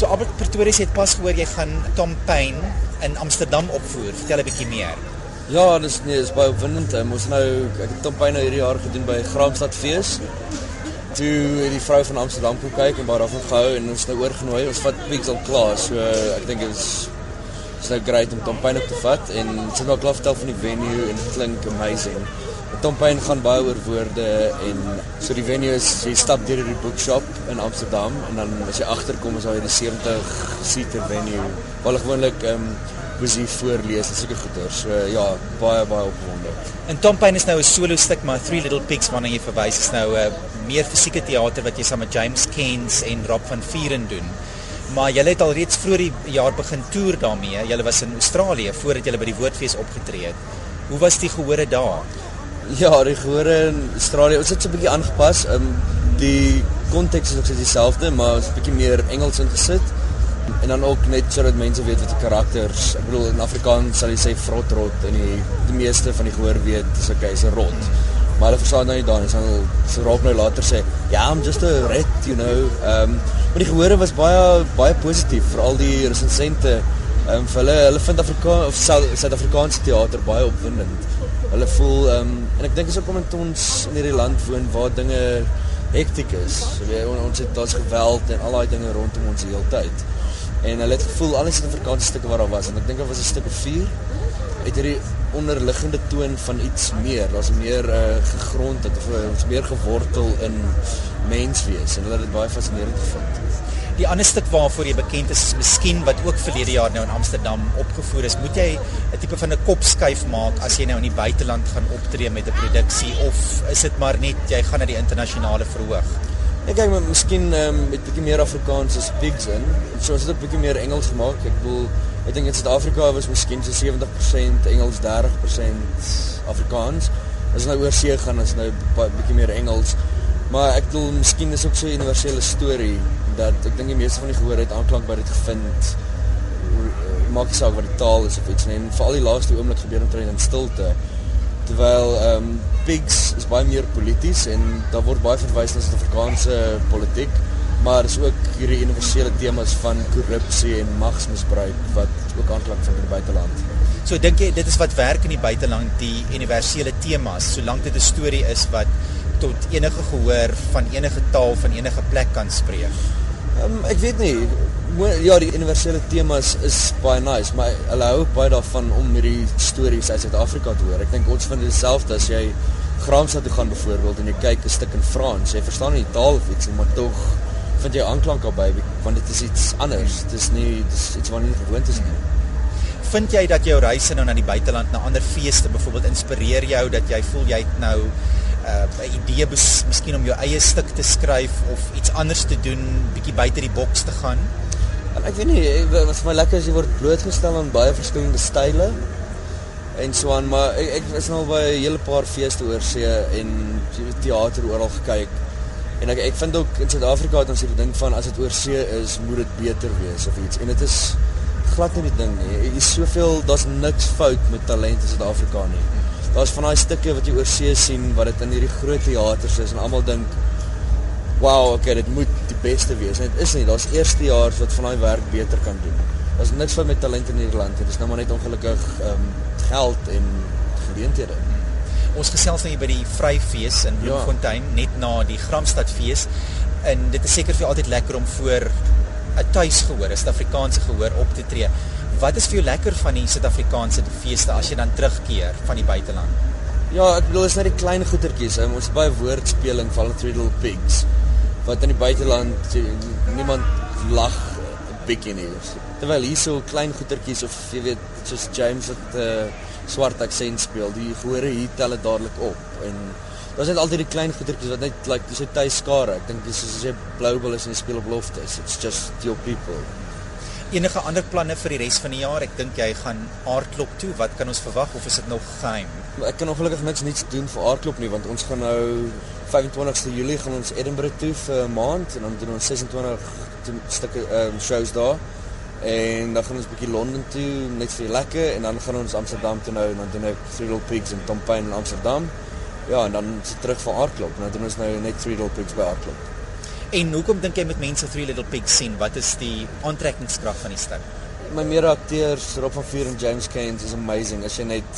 So Albert Pretorius het pas gehoor jy gaan Tom Payne in Amsterdam opvoer. Vertel 'n bietjie meer. Ja, dis nee, dis baie opwindend. Ons nou ek het Tom Payne nou hierdie jaar gedoen by Graamsstad Fees. Toe het die vrou van Amsterdam kom kyk en baie daarvan gehou en ons nou oorgenooi. Ons vat pics al klaar. So ek dink dit is is nou great om Tom Payne op te vat en sy het al klaar vertel van die venue en dit klink amazing. Tom Payne gaan baie oor woorde en so die venue is jy stap deur die bookshop in Amsterdam en dan as jy agterkom is daar hierdie 70 seater venue waar hulle gewoonlik ehm um, musiek voorlees en sulke goeders. So ja, baie baie opgewonde. En Tom Payne is nou 'n solo stuk maar Three Little Pigs waarna jy verwys is nou 'n uh, meer fisieke teater wat jy saam met James Keynes en Rob van Vuren doen. Maar jy het al reeds vroeër die jaar begin toer daarmee. Jy was in Australië voordat jy by die Woordfees opgetree het. Hoe was die gehore daar? Ja, die gehore in Australië, ons het so 'n bietjie aangepas. Ehm um, die konteks is nog steeds dieselfde, maar ons het 'n bietjie meer Engels ingesit. En dan ook net sodat mense weet wat die karakters, ek bedoel in Afrikaans sal jy sê frotrot en die die meeste van die gehoor weet dis 'n keuse rot. Maar hulle verstaan nou nie daai, sal so raak nou later sê, "Ja, I'm just a red, you know." Ehm um, maar die gehore was baie baie positief, veral die resensente. Ehm um, vir hulle hulle vind Afrikaans of Suid-Afrikaanse teater baie opwindend hulle voel ehm um, en ek dink is ook omdat ons in hierdie land woon waar dinge hektiek is. So ons het daar's geweld en al daai dinge rondom ons die hele tyd. En hulle het gevoel alles in Afrikaanse stukke waar daar was en ek dink dit was 'n stuk of 4 het hierdie onderliggende toon van iets meer. Daar's meer uh, gegrond het of ons meer gewortel in menswees en hulle het dit baie fascinerend gevind. Die ander stuk waarvoor jy bekend is, is miskien wat ook verlede jaar nou in Amsterdam opgevoer is, moet jy 'n tipe van 'n kopskuif maak as jy nou in die buiteland gaan optree met 'n produksie of is dit maar net jy gaan na die internasionale verhoog? Ek kyk maar miskien um, met 'n bietjie meer Afrikaans as pigs in. So as dit 'n bietjie meer Engels gemaak. Ek bedoel, ek dink in Suid-Afrika was miskien so 70% Engels, 30% Afrikaans. As nou oor see gaan, is nou 'n bietjie meer Engels. Maar ek bedoel, miskien is ook so 'n universele storie dat ek dink die meeste van die gehoor het aanklank by dit gevind. Maak nie saak wat die taal is of iets nie. En veral die laaste oomblik gebeur omtrent in stilte. Terwyl ehm um, Pigs is baie meer polities en daar word baie verwys na Suid-Afrikaanse politiek, maar is ook hierdie universele temas van korrupsie en magsmisbruik wat ook aanklank vind in die buiteland. So dink jy dit is wat werk in die buiteland die universele temas solank dit 'n storie is wat tot enige gehoor van enige taal van enige plek kan spreek? Um, ek weet nie. Ja, die universele temas is baie nice, maar hulle hou baie daarvan om hierdie stories uit Suid-Afrika te hoor. Ek dink ons vind dit dieselfde as jy Graamsstad toe gaan byvoorbeeld en jy kyk 'n stuk in Frans. Jy verstaan nie die taal of iets nie, maar tog vind jy aanklank daarbey want dit is iets anders. Dit is nie dit is iets wat nie gewoond is nie. Vind jy dat jou reise nou na die buiteland, na ander feeste byvoorbeeld inspireer jou dat jy voel jy het nou uh, 'n idee bes, miskien om jou eie stuk te skryf of iets anders te doen, bietjie buite die boks te gaan? En ek weet nie, wat vir my lekker is jy word blootgestel aan baie verskillende style en so aan, maar ek, ek is nou by 'n hele paar feeste oor see en teater oral gekyk. En ek ek vind ook in Suid-Afrika het ons hierdie ding van as dit oor see is, moet dit beter wees of iets. En dit is glad nie die ding nie. Jy is soveel, daar's niks fout met talent in Suid-Afrika nie daar's van daai stukke wat jy oor see sien wat dit in hierdie groot teaters is en almal dink wow, okay, dit moet die beste wees. En dit is nie, daar's eerstejaars wat van daai werk beter kan doen. Daar's niks van met talent in hierdie land. Dit is nou maar net ongelukkig ehm um, geld en geleenthede. Ons gesels nou hier by die Vryfees in ja. Bloemfontein ja. net na die Gramstadfees. En dit is seker vir altyd lekker om voor 'n tuisgehoor, 'n Suid-Afrikaanse gehoor op te tree. Wat is vir jou lekker van die Suid-Afrikaanse feeste as jy dan terugkeer van die buiteland? Ja, ek bedoel is net die klein goetertjies. Ons het baie woordspeling van Three Little Pigs wat in die buiteland niemand lag 'n bietjie nie. Terwyl hier so klein goetertjies of jy weet soos James wat 'n uh, eh, swart aksent speel, die gehore hier tel dit dadelik op en Daar's net altyd die klein goedertjies wat net like dis 'n tuiskare. Ek dink dis soos as jy Bloubil is en jy speel op loftes. It's just your people enige ander planne vir die res van die jaar? Ek dink jy gaan aardklop toe. Wat kan ons verwag of is dit nog geheim? Ek kan ongelukkig niks niets doen vir aardklop nie want ons gaan nou 25ste Julie gaan ons Edinburgh toe vir 'n maand en dan doen ons 26 stukke um, shows daar. En dan gaan ons 'n bietjie Londen toe net vir lekker en dan gaan ons Amsterdam toe nou en dan doen ek Three Little Pigs in Tom Payne in Amsterdam. Ja, en dan terug vir aardklop en dan doen ons nou net Three Little Pigs by aardklop. En hoekom dink jy met mense Three Little Pigs sien? Wat is die aantrekkingskrag van die stuk? My mede akteurs, Rob van Vuur en James Keynes is amazing. As jy net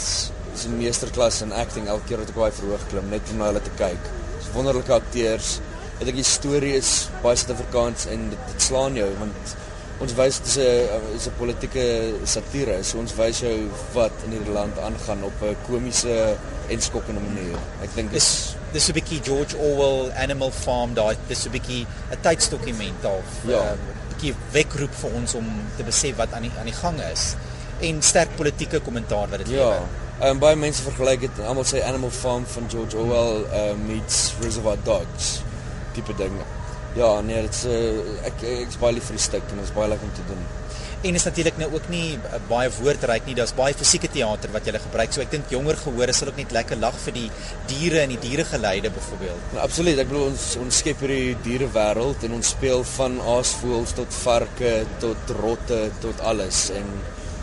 is 'n meesterklas in acting elke keer wat ek baie verhoog klim net om na hulle te kyk. Dis wonderlike akteurs. Ek dink die storie is baie Suid-Afrikaans en dit, dit slaan jou want ons wys dit is 'n is 'n politieke satire. So ons wys jou wat in hierdie land aangaan op 'n komiese en skokkende manier. Ek dink dis dis 'n bietjie George Orwell Animal Farm daai dis 'n bietjie 'n tydsdokument of ja. 'n uh, bietjie wekroep vir ons om te besef wat aan die aan die gang is en sterk politieke kommentaar wat dit ja. lewer. Ehm um, baie mense vergelyk dit almal sê Animal Farm van George Orwell uh, meets Reservoir Dogs tipe ding. Ja, nee, dit is uh, ek ek's baie lief vir die stuk en dit is baie lekker om te doen. En is natuurlik nou ook nie uh, baie woordryk nie. Daar's baie fisieke teater wat jy gebruik. So ek dink jonger gehore sal ook net lekker lag vir die diere en die dieregeleide byvoorbeeld. Nou, absoluut. Ek bedoel ons ons skep hierdie dierewêreld en ons speel van aasvoëls tot varke tot rotte tot alles en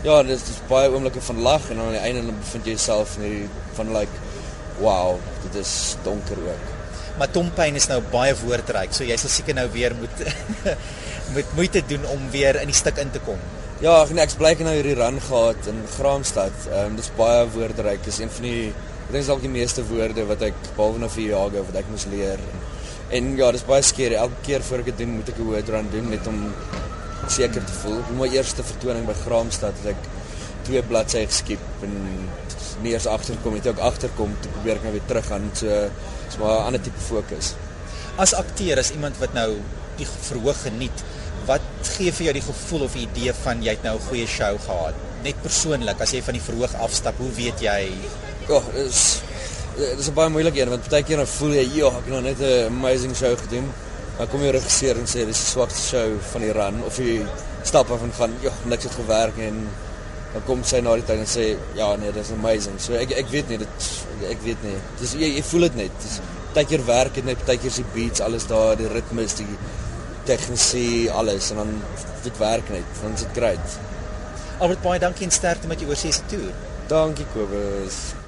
ja, dit is baie oomblikke van lag en aan die einde dan bevind jy jouself in hierdie van like wow, dit is donker ook maar Tom Payne is nou baie woordryk, so jy sal seker nou weer moet moet moeite doen om weer in die stuk in te kom. Ja, ek nee, ek's bly ek nou hierdie run gehad in Graamsstad. Ehm um, dis baie woordryk. Dis een van die ek dink dalk die meeste woorde wat ek behalwe nou vir jare wat ek moes leer. En, en ja, dis baie skeer. Elke keer voor ek dit doen, moet ek 'n woord run doen net om seker te voel. My eerste vertoning by Graamsstad het ek twee bladsye geskiep en nie eens agterkom het ek ook agterkom te probeer ek nou weer terug gaan so maar 'n ander tipe fokus. As akteur is iemand wat nou die verhoog geniet, wat gee vir jou die gevoel of die idee van jy het nou 'n goeie show gehad? Net persoonlik as jy van die verhoog afstap, hoe weet jy? Ja, oh, is dis 'n baie moeilike een want baie keer dan voel jy, "Ja, ek het nou net 'n amazing show gedoen." Maar kom jy regisseur en sê dis die swakste show van die run of jy stap af en gaan, "Ja, niks het gewerk en dan kom sy na die tyd en sê ja nee dis amazing. So ek ek weet nie dit ek weet nie. Dis jy, jy voel dit net. Dis partykeer werk dit net partykeer se beats alles daar die ritmes die tegnisie alles. En dan dit werk net dan is dit great. Albert baie dankie en sterkte met jou oorsese toer. Dankie Kobus